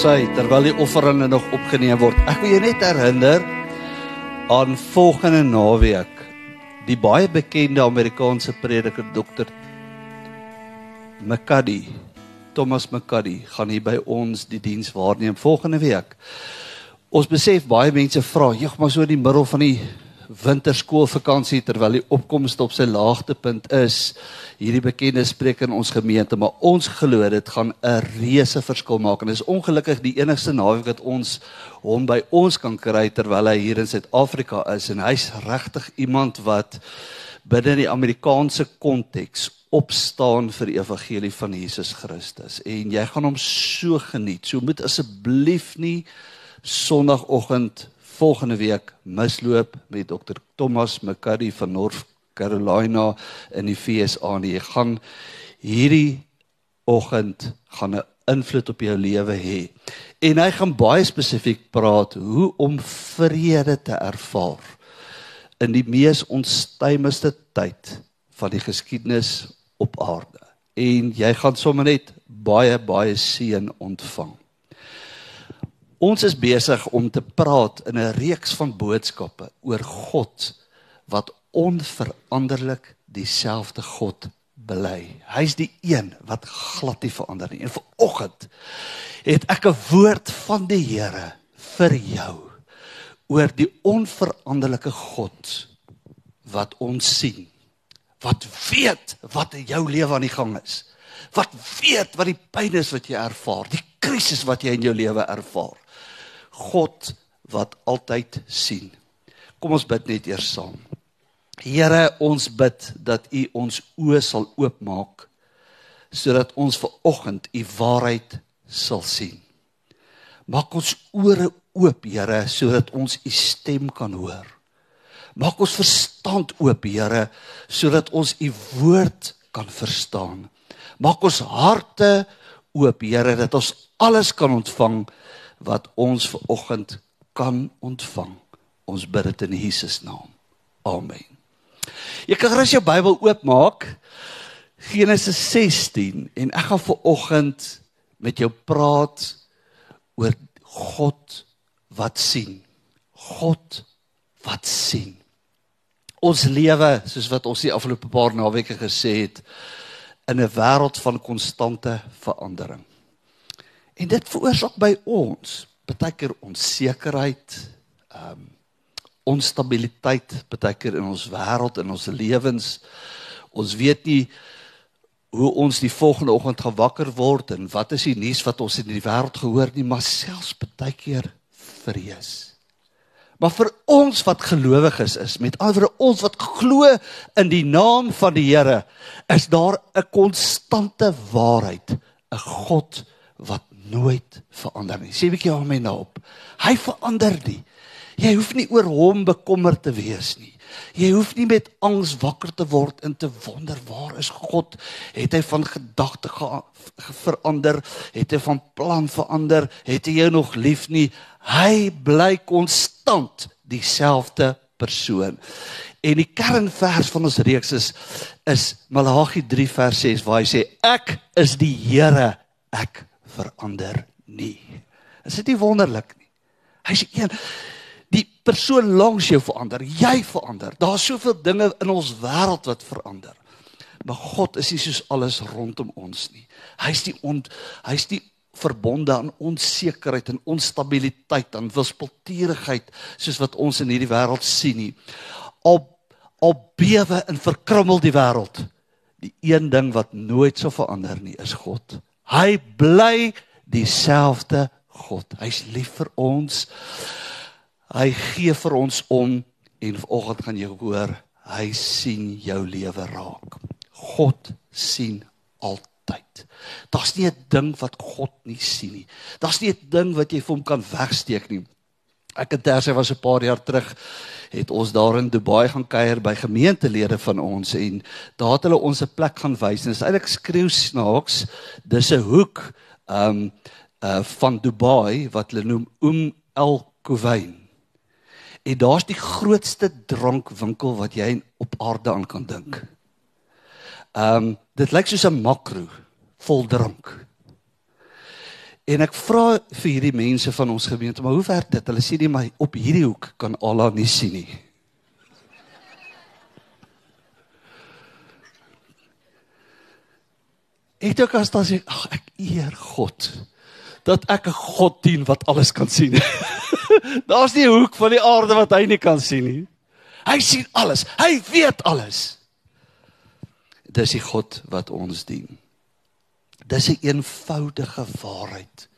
sy terwyl die offerande nog opgeneem word. Ek wil jou net herinner aan volgende naweek die baie bekende Amerikaanse prediker dokter McCuddy Thomas McCuddy gaan hier by ons die diens waarneem volgende week. Ons besef baie mense vra, "Jeg, maar so in die middel van die winterskoolvakansie terwyl die opkomste op sy laagtepunt is, hierdie bekende spreek in ons gemeente, maar ons glo dit gaan 'n reuse verskil maak. En dis ongelukkig die enigste naweek wat ons hom by ons kan kry terwyl hy hier in Suid-Afrika is. En hy's regtig iemand wat binne die Amerikaanse konteks opstaan vir die evangelie van Jesus Christus. En jy gaan hom so geniet. So moet asseblief nie Sondagoggend volgende week misloop met Dr Thomas McCurry van North Carolina in die FSA en jy gaan hierdie oggend gaan 'n invloed op jou lewe hê. En hy gaan baie spesifiek praat hoe om vrede te ervaar in die mees onstuimigste tyd van die geskiedenis op aarde. En jy gaan sommer net baie baie seën ontvang. Ons is besig om te praat in 'n reeks van boodskappe oor God wat onveranderlik dieselfde God bely. Hy's die een wat glad nie verander nie. En vanoggend het ek 'n woord van die Here vir jou oor die onveranderlike God wat ons sien. Wat weet wat in jou lewe aan die gang is. Wat weet wat die pyn is wat jy ervaar, die krisis wat jy in jou lewe ervaar. God wat altyd sien. Kom ons bid net eers saam. Here, ons bid dat U ons oë sal oopmaak sodat ons ver oggend U waarheid sal sien. Maak ons ore oop, Here, sodat ons U stem kan hoor. Maak ons verstand oop, Here, sodat ons U woord kan verstaan. Maak ons harte oop, Here, dat ons alles kan ontvang wat ons ver oggend kan ontvang. Ons bid dit in Jesus naam. Amen. Jy kan gerus jou Bybel oopmaak. Genesis 16 en ek gaan ver oggend met jou praat oor God wat sien. God wat sien. Ons lewe, soos wat ons die afgelope paar naweke gesê het, in 'n wêreld van konstante verandering. En dit veroorsaak by ons baie keer onsekerheid, ehm um, onstabiliteit baie keer in ons wêreld en ons lewens. Ons weet nie hoe ons die volgende oggend gaan wakker word en wat is die nuus wat ons in die wêreld gehoor nie, maar selfs baie keer vrees. Maar vir ons wat gelowiges is, met ander ons wat glo in die naam van die Here, is daar 'n konstante waarheid, 'n God wat nooit verander nie. Sê 'n bietjie my nou op. Hy verander nie. Jy hoef nie oor hom bekommerd te wees nie. Jy hoef nie met angs wakker te word en te wonder waar is God? Het hy van gedagte ge verander? Het hy van plan verander? Het hy jou nog lief nie? Hy bly konstant dieselfde persoon. En die kernvers van ons reeks is is Malagi 3 vers 6 waar hy sê ek is die Here, ek verander nie. Is dit nie wonderlik nie? Hy's een die persoon langs jou verander, jy verander. Daar's soveel dinge in ons wêreld wat verander. Maar God is nie soos alles rondom ons nie. Hy's die on, hy's die verbonde aan onsekerheid en onstabiliteit en wispelturigheid soos wat ons in hierdie wêreld sien nie. Al al bewe en verkrummel die wêreld. Die een ding wat nooit sou verander nie is God. Hy bly dieselfde God. Hy's lief vir ons. Hy gee vir ons om en vanoggend gaan jy hoor, hy sien jou lewe raak. God sien altyd. Daar's nie 'n ding wat God nie sien nie. Daar's nie 'n ding wat jy vir hom kan wegsteek nie. Ek het terse was 'n paar jaar terug het ons daar in Dubai gaan kuier by gemeentelede van ons en daar het hulle ons 'n plek gaan wys en dit is eintlik skreeu snaaks. Dis 'n hoek ehm um, uh van Dubai wat hulle noem Umm Al Quwain. En daar's die grootste drankwinkel wat jy op aarde aan kan dink. Ehm um, dit lyk soos 'n makro vol drank. En ek vra vir hierdie mense van ons gemeente, maar hoe werk dit? Hulle sê nie maar op hierdie hoek kan Allah nie sien nie. Ek dink as dan sê ag ek eer God dat ek 'n God dien wat alles kan sien. Daar's nie 'n hoek van die aarde wat hy nie kan sien nie. Hy sien alles. Hy weet alles. Dis die God wat ons dien. Dis 'n een eenvoudige waarheid,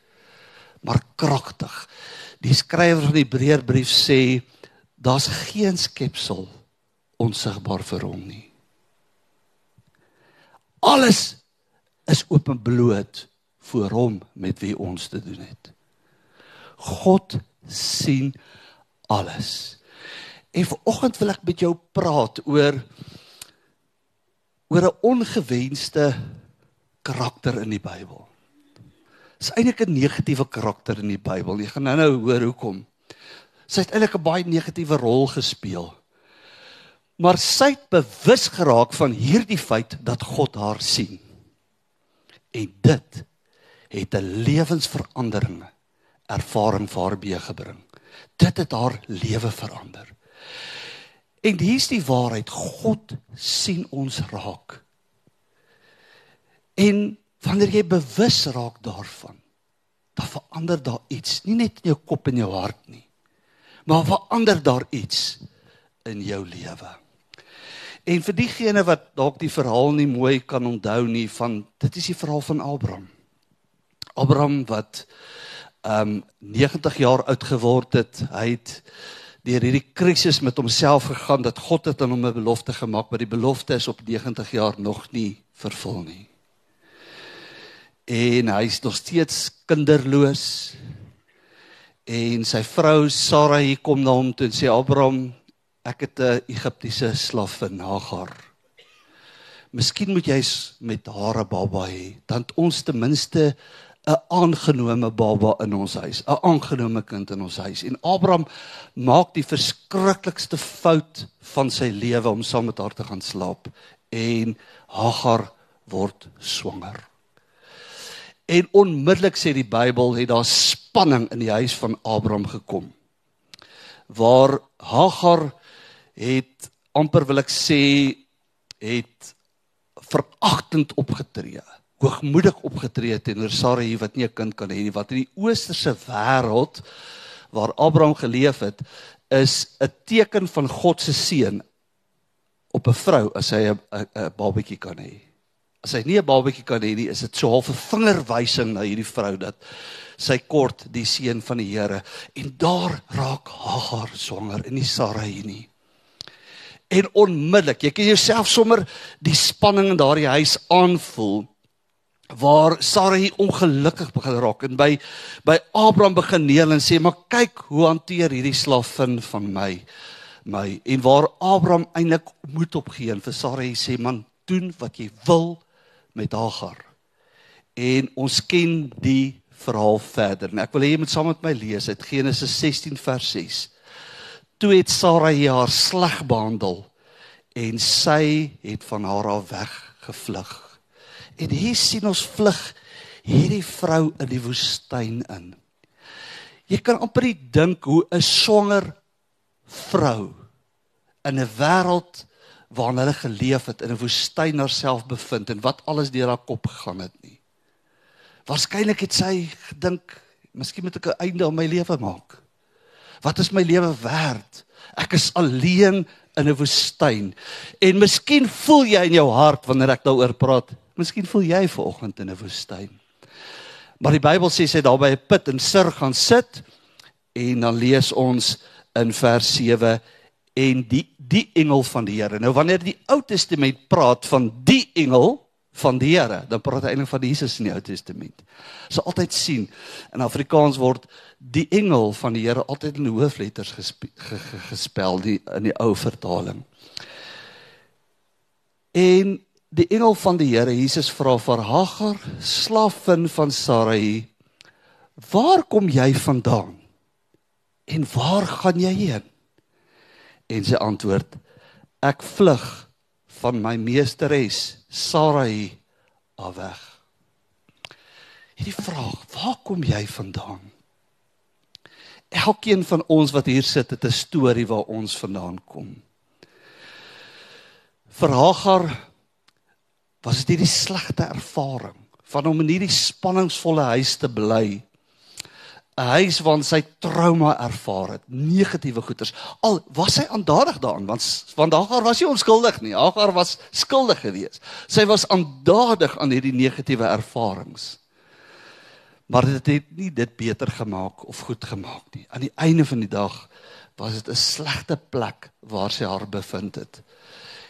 maar kragtig. Die skrywer van die Hebreërbrief sê daar's geen skepsel onsigbaar vir hom nie. Alles is openbloot voor hom met wie ons te doen het. God sien alles. En vanoggend wil ek met jou praat oor oor 'n ongewenste karakter in die Bybel. Dis eintlik 'n negatiewe karakter in die Bybel. Jy gaan nou-nou hoor hoekom. Sy het eintlik 'n baie negatiewe rol gespeel. Maar sy het bewus geraak van hierdie feit dat God haar sien. En dit het 'n lewensverandering ervaring vir haar gebring. Dit het haar lewe verander. En hier's die waarheid, God sien ons raak. En wanneer jy bewus raak daarvan, dan verander daar iets, nie net in jou kop en jou hart nie, maar verander daar iets in jou lewe. En vir diegene wat dalk die verhaal nie mooi kan onthou nie van dit is die verhaal van Abraham. Abraham wat um 90 jaar oud geword het. Hy het deur hierdie krisis met homself gegaan dat God het aan hom 'n belofte gemaak, maar die belofte is op 90 jaar nog nie vervul nie. En hy is nog steeds kinderloos. En sy vrou Sara hier kom na hom toe en sê Abraham, ek het 'n Egiptiese slaafin Hagar. Miskien moet jy met haar 'n baba hê, dan ons ten minste 'n aangenome baba in ons huis, 'n aangenome kind in ons huis. En Abraham maak die verskriklikste fout van sy lewe om saam met haar te gaan slaap en Hagar word swanger. En onmiddellik sê die Bybel het daar spanning in die huis van Abraham gekom. Waar Hagar het amper wil ek sê het veragtend opgetree hoogmoedig opgetree teenoor Sarai wat nie 'n kind kan hê nie wat in die oosterse wêreld waar Abraham geleef het is 'n teken van God se seën op 'n vrou as hy 'n babatjie kan hê. As hy nie 'n babatjie kan hê nie, is dit so half 'n vingerwysing na hierdie vrou dat sy kort die seën van die Here en daar raak Hagar swanger in die Sarai nie. En onmiddellik, jy kan jouself sommer die spanning in daardie huis aanvoel waar Sara hier ongelukkig begin raak. En by by Abraham begin neel en sê maar kyk hoe hanteer hierdie slavin van my my? En waar Abraham eintlik moed opgee en vir Sara sê man doen wat jy wil met Hagar. En ons ken die verhaal verder. En ek wil hê jy moet saam met my lees uit Genesis 16 vers 6 toe het Sara haar sleg behandel en sy het van haar af weg gevlug En hier sien ons vlug hierdie vrou in die woestyn in. Jy kan amper dink hoe 'n swanger vrou in 'n wêreld waarin hulle geleef het in 'n woestyn haarself bevind en wat alles deur haar kop gegaan het nie. Waarskynlik het sy gedink, miskien moet ek 'n einde aan my lewe maak. Wat is my lewe werd? Ek is alleen in 'n woestyn. En miskien voel jy in jou hart wanneer ek daaroor praat, Miskien voel jy ver oggend in 'n woestyn. Maar die Bybel sê sy daar by 'n put in Sir gaan sit en dan lees ons in vers 7 en die die engel van die Here. Nou wanneer die Ou Testament praat van die engel van die Here, dan praat hy eintlik van Jesus in die Ou Testament. So altyd sien in Afrikaans word die engel van die Here altyd in hoofletters gespe, gespel die in die ou vertaling. En die engel van die Here Jesus vra vir Hagar, slaafin van Sarai, "Waar kom jy vandaan? En waar gaan jy heen?" En sy antwoord, "Ek vlug van my meesteres Sarai af weg." Hierdie vraag, waar kom jy vandaan? Elkeen van ons wat hier sit, het 'n storie waar ons vandaan kom. Vir Hagar was dit hierdie slegte ervaring van om in hierdie spanningsvolle huis te bly 'n huis waarin sy trauma ervaar het, negatiewe goeters. Al was sy aandadig daaraan want want Hagar was nie onskuldig nie. Hagar was skuldig geweest. Sy was aandadig aan hierdie negatiewe ervarings. Maar dit het nie dit beter gemaak of goed gemaak nie. Aan die einde van die dag was dit 'n slegte plek waar sy haar bevind het.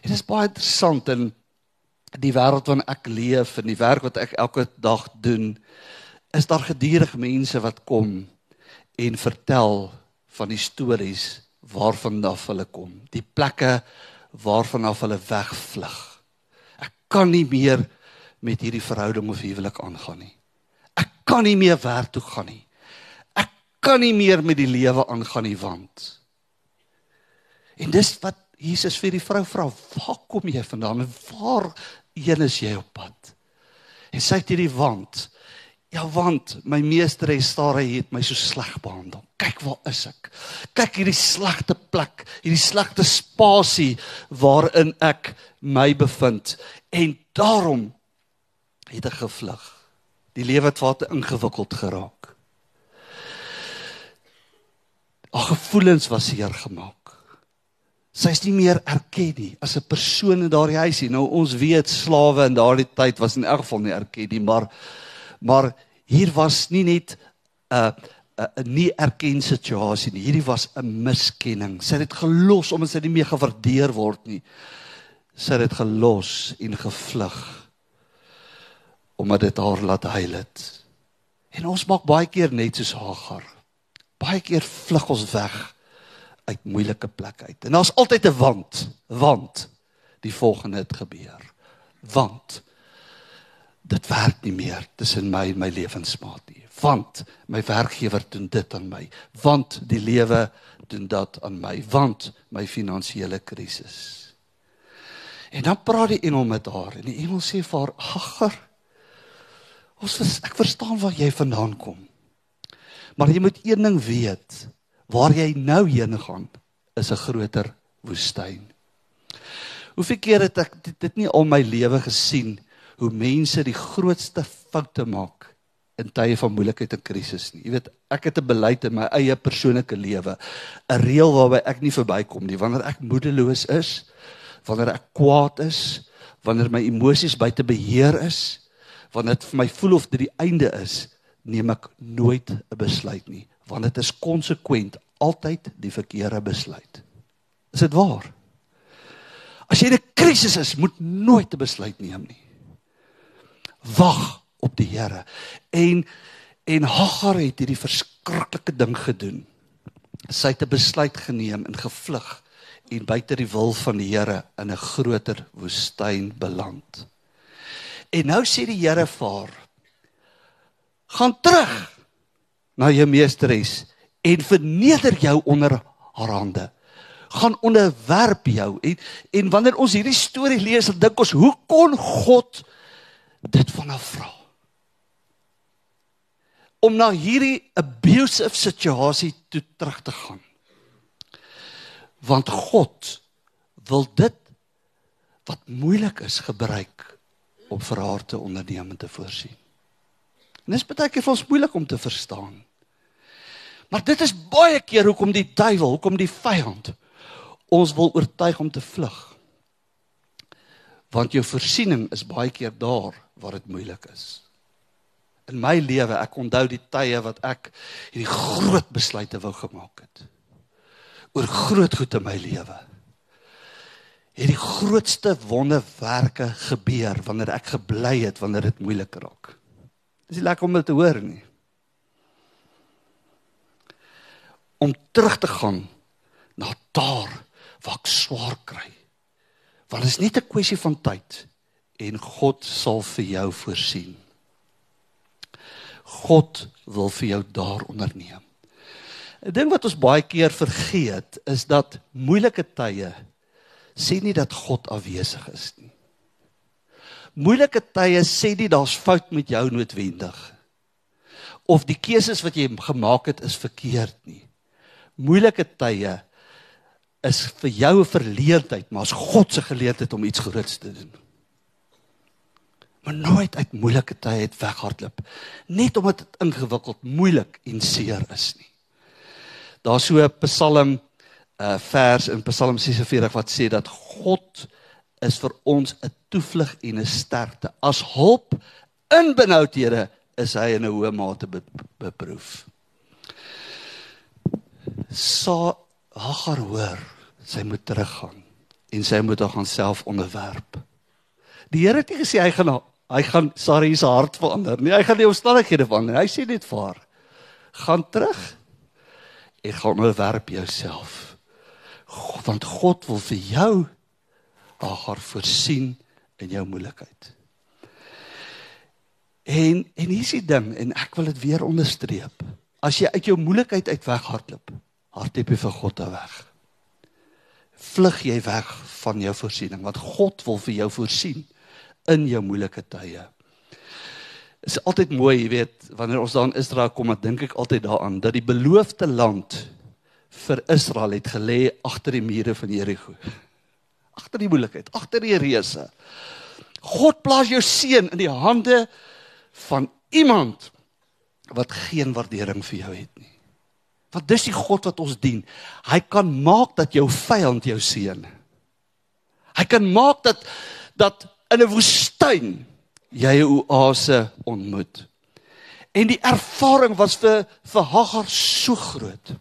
En dit is baie interessant in die wêreld waarin ek leef en die werk wat ek elke dag doen is daar gedurig mense wat kom en vertel van die stories waarvan af hulle kom, die plekke waarvan af hulle wegvlug. Ek kan nie meer met hierdie verhouding of huwelik aangaan nie. Ek kan nie meer werk toe gaan nie. Ek kan nie meer met die lewe aangaan nie want. En dis wat Jesus vir die vrou vra, "Waar kom jy vandaan? Waar heen is jy op pad?" En sy het hierdie wand Ja want my meesteres hy het my so sleg behandel. Kyk waar is ek? Kyk hierdie slegte plek, hierdie slegte spasie waarin ek my bevind en daarom het ek gevlug. Die lewe het wat ingewikkeld geraak. Haar gevoelens was seer gemaak. Sy is nie meer erken nie as 'n persoon in daardie huisie. Nou ons weet slawe in daardie tyd was in elk geval nie erken nie, maar Maar hier was nie net 'n 'n nie erken situasie nie. Hierdie was 'n miskenning. Sy het dit gelos omdat sy nie meer gewaardeer word nie. Sy het dit gelos en gevlug omdat dit haar laat huil het. En ons maak baie keer net soos Hagar. Baie keer vlug ons weg uit moeilike plekke uit. En daar's altyd 'n want, want die volgende het gebeur. Want dit werk nie meer tussen my en my lewensmaat nie. Want my werkgewer doen dit aan my. Want die lewe doen dat aan my. Want my finansiële krisis. En dan praat die engel met haar en die engel sê vir haar agter ons vers, ek verstaan waar jy vandaan kom. Maar jy moet een ding weet. Waar jy nou heen gaan is 'n groter woestyn. Hoeveel keer het ek dit, dit nie al my lewe gesien hoe mense die grootste foute maak in tye van moeilikheid en krisis nie. Jy weet, ek het 'n beleid in my eie persoonlike lewe, 'n reël waarby ek nie verbykom nie. Wanneer ek moedeloos is, wanneer ek kwaad is, wanneer my emosies buite beheer is, wanneer dit vir my voel of dit die einde is, neem ek nooit 'n besluit nie, want dit is konsekwent altyd die verkeerde besluit. Is dit waar? As jy in 'n krisis is, moet nooit 'n besluit neem nie wag op die Here. En en Hagar het hierdie verskriklike ding gedoen. Sy het 'n besluit geneem en gevlug en buite die wil van die Here in 'n groter woestyn beland. En nou sê die Here vir haar: "Gaan terug na jou meesteres en verneder jou onder haar hande." gaan onderwerp jou en en wanneer ons hierdie storie lees dan dink ons hoe kon God dit van haar vra. Om na hierdie abusive situasie toe terug te gaan. Want God wil dit wat moeilik is gebruik om vir haar te onderneem en te voorsien. En dis baie keer vir ons moeilik om te verstaan. Maar dit is baie keer hoekom die duiwel, hoekom die vyand ons wil oortuig om te vlug. Want jou voorsiening is baie keer daar waar dit moeilik is. In my lewe, ek onthou die tye wat ek hierdie groot besluite wou gemaak het oor groot goed in my lewe. Het die grootste wonderwerke gebeur wanneer ek gebly het wanneer dit moeilik raak. Dis nie lekker om dit te hoor nie. Om terug te gaan na daar waar ek swaar kry. Want dit is nie 'n kwessie van tyd en God sal vir jou voorsien. God wil vir jou daar onderneem. 'n Ding wat ons baie keer vergeet is dat moeilike tye sê nie dat God afwesig is nie. Moeilike tye sê nie daar's fout met jou noodwendig. of die keuses wat jy gemaak het is verkeerd nie. Moeilike tye is vir jou 'n verleentheid, maar as God se geleentheid om iets groots te doen. Maar nooit uit moeilike tye het weghardloop, net omdat dit ingewikkeld, moeilik en seer is nie. Daar's so 'n Psalm uh vers in Psalm 46 wat sê dat God is vir ons 'n toevlug en 'n sterkte. As hulp in benoudhede is hy in 'n hoë mate be, beproef. Sa Hagar hoor, sy moet teruggaan en sy moet haar self onderwerp. Die Here het nie gesê hy gaan hy gaan Sarai se hart verander nie. Hy gaan die omstandighede verander. Hy sê net vir haar: "Gaan terug en gaan onderwerp jouself." Want God wil vir jou Hagar voorsien in jou moeilikheid. En en hier is die ding en ek wil dit weer onderstreep. As jy uit jou moeilikheid uit weghardloop, hardloop jy vir God weg. Vlug jy weg van jou voorsiening want God wil vir jou voorsien in jou moeilike tye. Is altyd mooi, jy weet, wanneer ons daar in Israel kom, dan dink ek altyd daaraan dat die beloofde land vir Israel het gelê agter die mure van Jerigo. Agter die moeilikheid, agter die reëse. God plaas jou seun in die hande van iemand wat geen waardering vir jou het nie. Want dis die God wat ons dien. Hy kan maak dat jou vyand jou seën. Hy kan maak dat dat in 'n woestyn jy 'n oase ontmoet. En die ervaring was vir vir Hagar so groot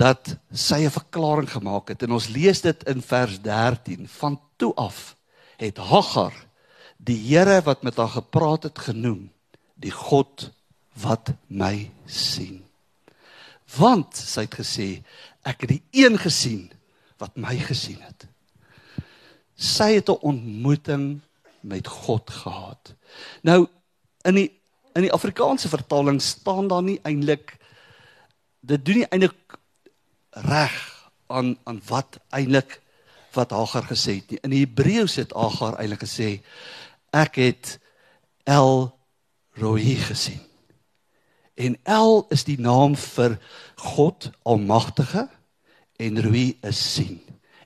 dat sy 'n verklaring gemaak het en ons lees dit in vers 13 van toe af het Hagar die Here wat met haar gepraat het genoem die God wat my sien. Want sy het gesê ek het die een gesien wat my gesien het. Sy het 'n ontmoeting met God gehad. Nou in die in die Afrikaanse vertaling staan daar nie eintlik dit doen nie eintlik reg aan aan wat eintlik wat Hagar gesê het nie. In die Hebreëus het Hagar eintlik gesê ek het El Roi gesien. En El is die naam vir God Almagtige en Roi is sien.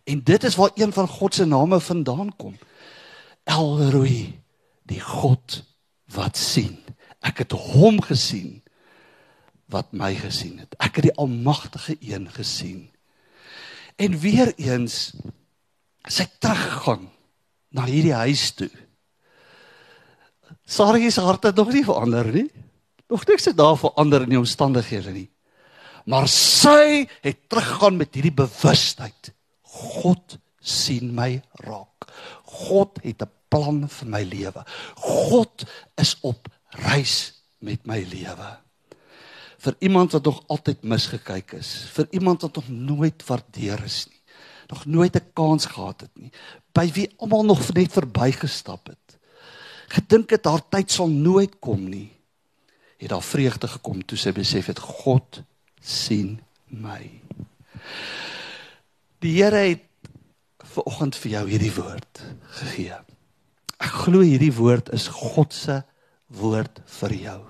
En dit is waar een van God se name vandaan kom. El Roi, die God wat sien. Ek het hom gesien wat my gesien het. Ek het die Almagtige een gesien. En weer eens sy teruggegaan na hierdie huis toe. Sarie se hart het nog nie verander nie. Nog niks het daar verander in die omstandighede nie. Maar sy het teruggegaan met hierdie bewustheid. God sien my raak. God het 'n plan vir my lewe. God is op reis met my lewe. Vir iemand wat nog altyd misgekyk is, vir iemand wat nog nooit waardeer is nie, nog nooit 'n kans gehad het nie, by wie almal nog net verbygestap het gedink het haar tyd sal nooit kom nie, het daar vreugde gekom toe sy besef het God sien my. Die Here het ver oggend vir jou hierdie woord gegee. Ek glo hierdie woord is God se woord vir jou.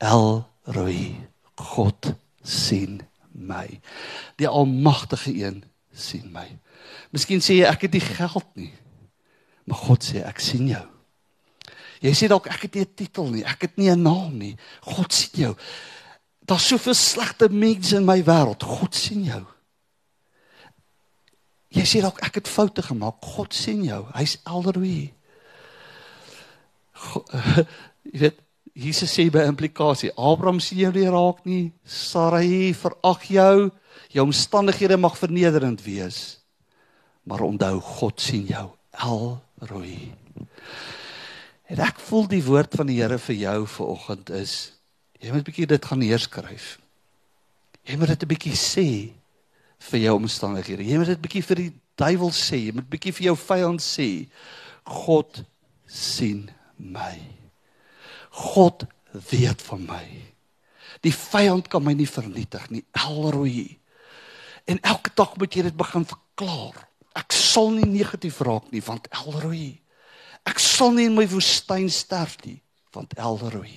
El Roi, God sien my. Die almagtige een sien my. Miskien sê jy ek het nie geld nie. Maar God sê ek sien jou. Jy sê dalk ek het nie 'n titel nie, ek het nie 'n naam nie. God sien jou. Daar's soveel slegte mense in my wêreld. God sien jou. Jy sê dalk ek het foute gemaak. God sien jou. Hy's Elderwy. Jy weet Jesus sê by implikasie, Abraham sien jou nie raak nie. Sarai verag jou. Jou omstandighede mag vernederend wees. Maar onthou God sien jou. Elroy. En ek voel die woord van die Here vir jou vanoggend is jy moet 'n bietjie dit gaan neerskryf. Jy moet dit 'n bietjie sê vir jou omstandighede. Jy moet dit bietjie vir die duiwel sê. Jy moet bietjie vir jou vyand sê. God sien my. God weet van my. Die vyand kan my nie vernietig nie. Elroy. En elke dag moet jy dit begin verklaar. Ek sal nie negatief raak nie want Elroy Ek sal nie in my woestyn sterf nie, want Elroy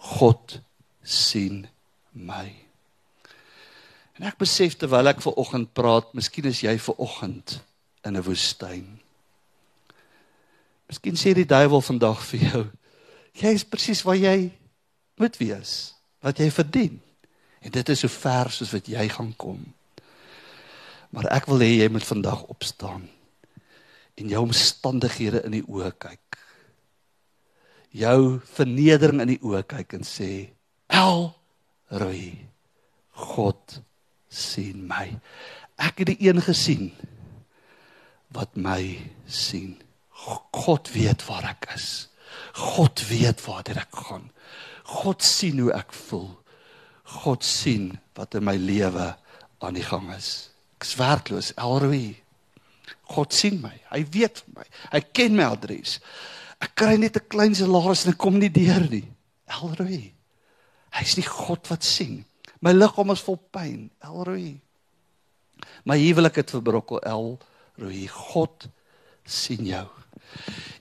God sien my. En ek besef terwyl ek ver oggend praat, miskien is jy ver oggend in 'n woestyn. Miskien sê die duiwel vandag vir jou, jy is presies waar jy moet wees, wat jy verdien. En dit is so ver soos wat jy gaan kom. Maar ek wil hê jy moet vandag opstaan en jou omstandighede in die oë kyk. Jou vernedering in die oë kyk en sê: "El Roy, God sien my. Ek het die een gesien wat my sien. God weet waar ek is. God weet waar ek gaan. God sien hoe ek voel. God sien wat in my lewe aan die gang is. Ek's werkloos, Elroy. God sien my. Hy weet my. Hy ken my adres. Ek kry net 'n klein salaris en ek kom nie deur nie. Elroy. Hy's nie God wat sien. My liggaam is vol pyn. Elroy. My huwelik het verbrokkel. Elroy. God sien jou.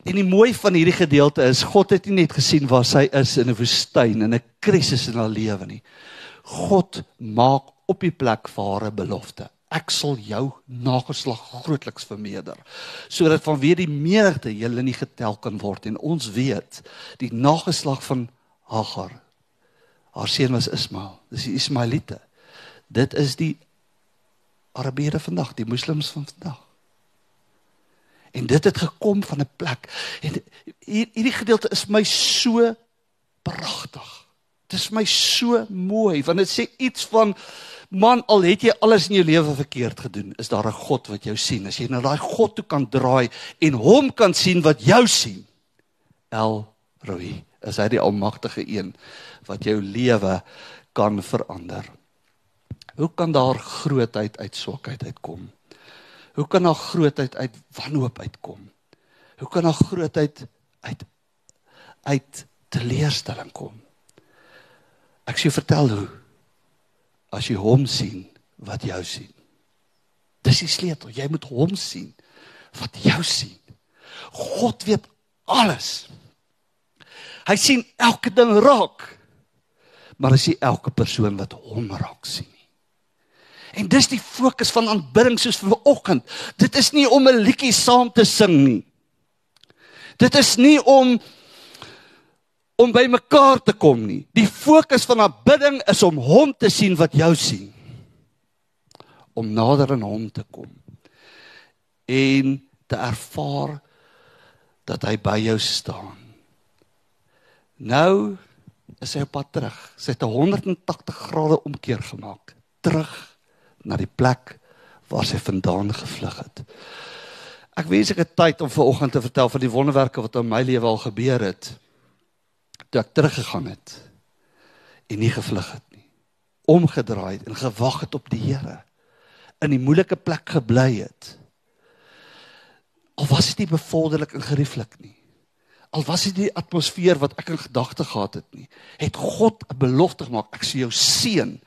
En die mooi van hierdie gedeelte is God het nie net gesien waar sy is in 'n woestyn en 'n krisis in haar lewe nie. God maak op die plek vir haar 'n belofte ek sal jou nageslag grootliks vermeerder sodat vanweë die menigte julle nie getel kan word en ons weet die nageslag van Hagar haar seun was Ismael. Dis die Ismaelite dit is die Arabiere vandag die moslems van vandag. En dit het gekom van 'n plek. En hierdie gedeelte is my so pragtig. Dit is my so mooi want dit sê iets van Man, al het jy alles in jou lewe verkeerd gedoen, is daar 'n God wat jou sien. As jy na daai God toe kan draai en hom kan sien wat jou sien. El Roi, is hy die almagtige een wat jou lewe kan verander. Hoe kan daar grootheid uit swakheid uitkom? Hoe kan daar grootheid uit wanhoop uitkom? Hoe kan daar grootheid uit uit teleurstelling kom? Ek sê vertel hoe as jy hom sien wat jou sien. Dis die sleutel. Jy moet hom sien wat jou sien. God weet alles. Hy sien elke ding raak. Maar hy sien elke persoon wat hom raak sien. En dis die fokus van aanbidding soos vir oggend. Dit is nie om 'n liedjie saam te sing nie. Dit is nie om om by mekaar te kom nie. Die fokus van aanbidding is om hom te sien wat jou sien. Om nader aan hom te kom en te ervaar dat hy by jou staan. Nou is hy op pad terug. Sy het 'n 180 grade omkeer gemaak, terug na die plek waar sy vandaan gevlug het. Ek wens ek het tyd om ver oggend te vertel van die wonderwerke wat in my lewe al gebeur het toe ek teruggegaan het en nie gevlug het nie. Omgedraai het en gewag het op die Here. In die moeilike plek gebly het. Al was dit nie bevorderlik en gerieflik nie. Al was dit die atmosfeer wat ek in gedagte gehad het nie. Het God 'n belofte gemaak, ek sien jou seën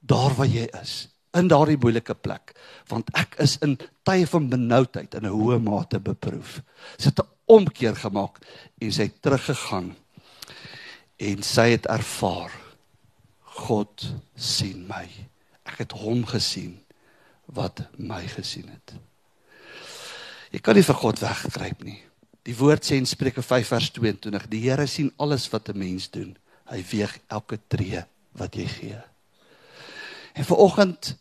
daar waar jy is in daardie moeilike plek want ek is in tye van benoudheid in 'n hoë mate beproef. Sy het 'n omkeer gemaak en sy het teruggegaan en sy het ervaar God sien my. Ek het hom gesien wat my gesien het. Jy kan nie vir God wegkruip nie. Die woord sê in Spreuke 5 vers 22: Die Here sien alles wat 'n mens doen. Hy weeg elke tree wat jy gee. En vir oggend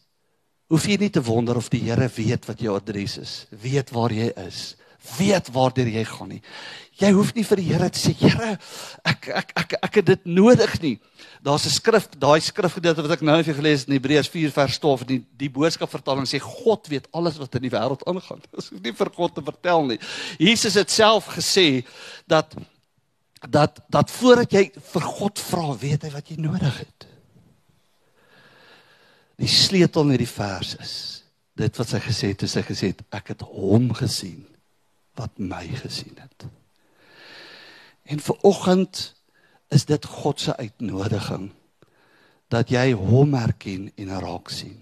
hoef jy nie te wonder of die Here weet wat jou adres is, weet waar jy is, weet waartoe jy gaan nie. Jy hoef nie vir die Here te sê, Here, ek ek ek ek het dit nodig nie. Daar's 'n skrif, daai skrifgedeelte wat ek nou vir gelees het in Hebreërs 4 vers 12, die die boodskap vertaling sê God weet alles wat in die wêreld aangaan. Dis nie vir God te vertel nie. Jesus het self gesê dat dat dat voordat jy vir God vra, weet hy wat jy nodig het. Die sleutel in hierdie vers is dit wat sy gesê het, gesê het ek het hom gesien wat my gesien het. En vir oggend is dit God se uitnodiging dat jy hom herken en raak sien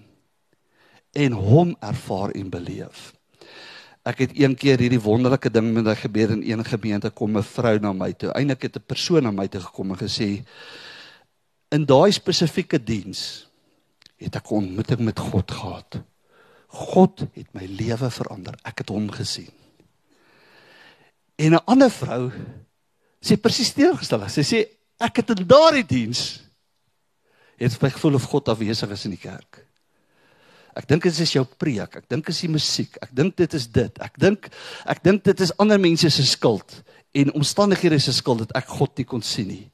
en hom ervaar en beleef. Ek het een keer hierdie wonderlike ding met my gebeur in een gemeente kom 'n vrou na my toe. Eindelik het 'n persoon na my toe gekom en gesê in daai spesifieke diens het ek 'n ontmoeting met God gehad. God het my lewe verander. Ek het hom gesien. En 'n ander vrou sê presies teenoorgestel. Sy sê ek het in daardie diens het my gevoel of God afwesig is in die kerk. Ek dink dit is jou preek. Ek dink dit is die musiek. Ek dink dit is dit. Ek dink ek dink dit is ander mense se skuld en omstandighede se skuld dat ek God nie kon sien nie.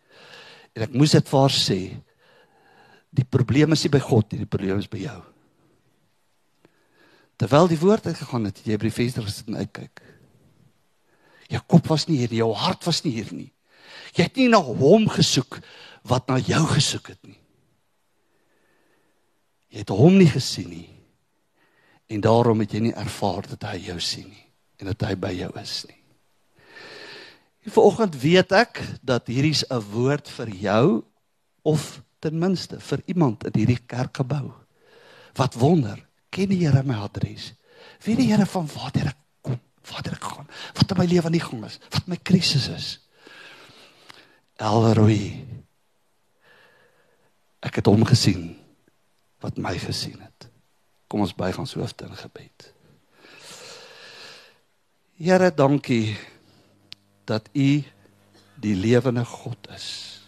En ek moes dit vir haar sê. Die probleem is nie by God nie, die probleem is by jou. Terwyl die woord uitgegaan het, het jy by die venster gesit en uitkyk. Jou kop was nie hier, jou hart was nie hier nie. Jy het nie na hom gesoek wat na jou gesoek het nie. Jy het hom nie gesien nie. En daarom het jy nie ervaar dat hy jou sien nie en dat hy by jou is nie. En vanoggend weet ek dat hierdie's 'n woord vir jou of ten minste vir iemand in hierdie kerkgebou. Wat wonder, ken die Here my adres? Wie die Here van waar ek waar ek gaan, wat in my lewe nie gaan is, wat my krisis is. Elroy. Ek het hom gesien wat my gesien het. Kom ons buig ons hoofde in gebed. Here, dankie dat U die lewende God is.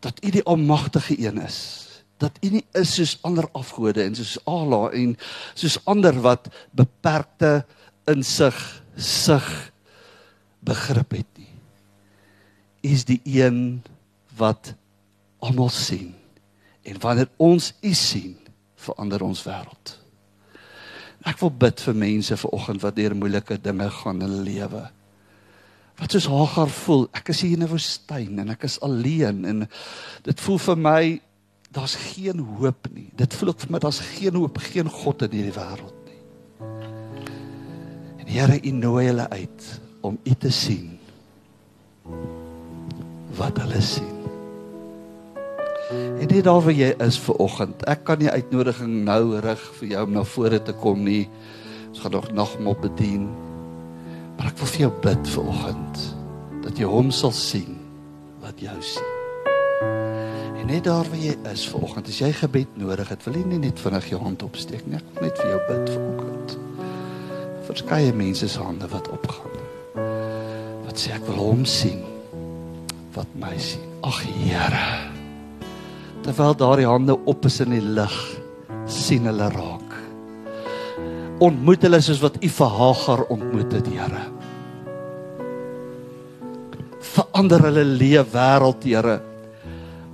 Dat U die almagtige een is. Dat U nie is soos ander afgode en soos Allah en soos ander wat beperkte insig sig begrip het nie. U is die een wat almal sien. En wanneer ons U sien, verander ons wêreld. Ek wil bid vir mense vanoggend wat deur moeilike dinge gaan in hulle lewe. Wat soos Hagar voel, ek is hier in 'n woestyn en ek is alleen en dit voel vir my daar's geen hoop nie. Dit voel ook vir my daar's geen hoop, geen God in hierdie wêreld nie. En Here, U nooi hulle uit om U te sien wat hulle sien. En dit daar waar jy is vir oggend. Ek kan nie uitnodiging nou rig vir jou om na vore te kom nie. Ons gaan nog nagmaal bedien. Maar ek wil vir jou bid vir oggend dat jy hom sal sien wat jou sien. Net daar waar jy is vir oggend, as jy gebed nodig het, wil jy nie net vinnig jou hand opsteek nie. Ek wil net vir jou bid vir oggend. Verskeie mense se hande wat opgaan. Wat sê ek wil hom sien wat my sien. Ag Here terwyl daardie hande op is in die lig sien hulle raak ontmoet hulle soos wat u vir Hagar ontmoet het Here verander hulle lewe wêreld Here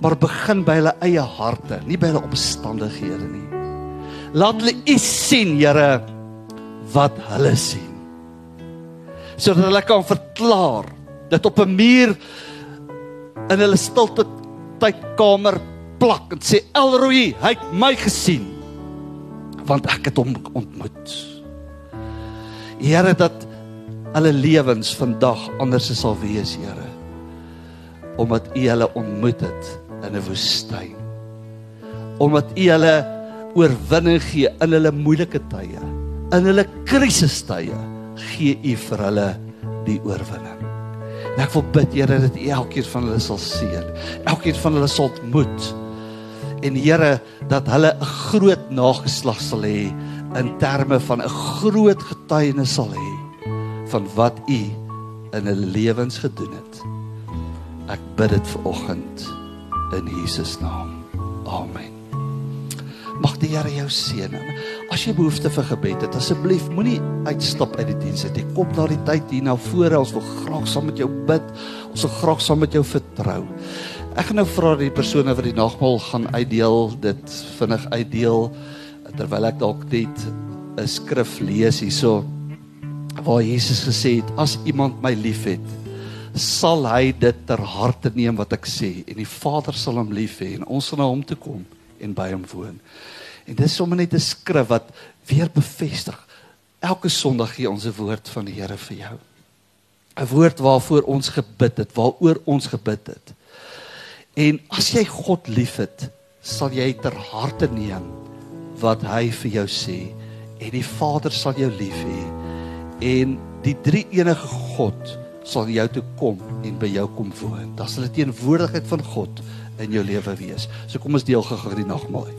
maar begin by hulle eie harte nie by hulle omstandighede nie laat hulle u sien Here wat hulle sien sodat hulle kan verklaar dat op 'n muur in hulle stilte tydkamer plak en sê Elroy, hy het my gesien want ek het hom ontmoet. Here dat alle lewens vandag anders sal wees, Here. Omdat U hulle ontmoet het in 'n woestyn. Omdat U hulle oorwinning gee in hulle moeilike tye, in hulle krisistye, gee U vir hulle die oorwinning. En ek wil bid Here dat U elkeen van hulle sal seën. Elkeen van hulle sal ontmoet en Here dat hulle 'n groot nageslag sal hê in terme van 'n groot getuienis sal hê van wat U in hulle lewens gedoen het. Ek bid dit vir oggend in Jesus naam. Amen. Mag die Here jou seën. As jy behoefte vir gebed het, asseblief moenie uitstap uit die diens uit. Jy kom na die tyd hier na vore. Ons wil graag saam met jou bid. Ons wil graag saam met jou vertrou. Ek gaan nou vra die persone wat die nagmaal gaan uitdeel, dit vinnig uitdeel terwyl ek dalk net 'n skrif lees hierso waar Jesus gesê het as iemand my liefhet, sal hy dit ter harte neem wat ek sê en die Vader sal hom lief hê en ons sal na hom toe kom en by hom woon. En dis sommer net 'n skrif wat weer bevestig. Elke Sondag gee ons 'n woord van die Here vir jou. 'n Woord waarvoor ons gebid het, waaroor ons gebid het. En as jy God liefhet, sal jy ter harte neem wat hy vir jou sê en die Vader sal jou lief hê en die drie enige God sal jou toe kom en by jou kom woon. Dan sal die teenwoordigheid van God in jou lewe wees. So kom ons deel gou-gou die nagmaal.